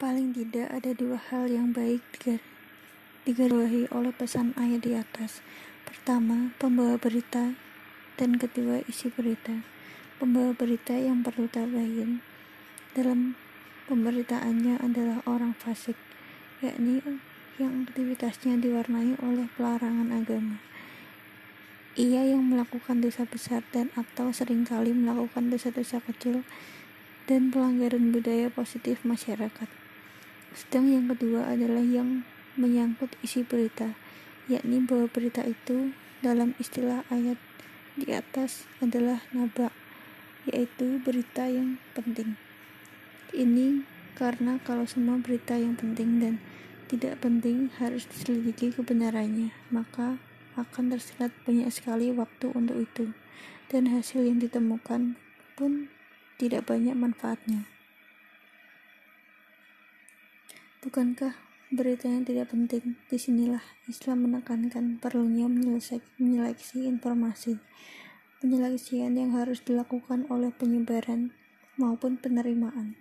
Paling tidak ada dua hal yang baik digarisbawahi oleh pesan ayat di atas. Pertama, pembawa berita, dan kedua, isi berita. Pembawa berita yang perlu tabahin dalam pemberitaannya adalah orang fasik, yakni yang aktivitasnya diwarnai oleh pelarangan agama. Ia yang melakukan dosa besar dan atau sering kali melakukan dosa-dosa kecil dan pelanggaran budaya positif masyarakat. Sedang yang kedua adalah yang menyangkut isi berita, yakni bahwa berita itu dalam istilah ayat di atas adalah naba, yaitu berita yang penting. Ini karena kalau semua berita yang penting dan tidak penting harus diselidiki kebenarannya, maka akan tersilat banyak sekali waktu untuk itu, dan hasil yang ditemukan pun tidak banyak manfaatnya. Bukankah berita yang tidak penting? Di sinilah Islam menekankan perlunya menyeleksi informasi, penyeleksian yang harus dilakukan oleh penyebaran maupun penerimaan.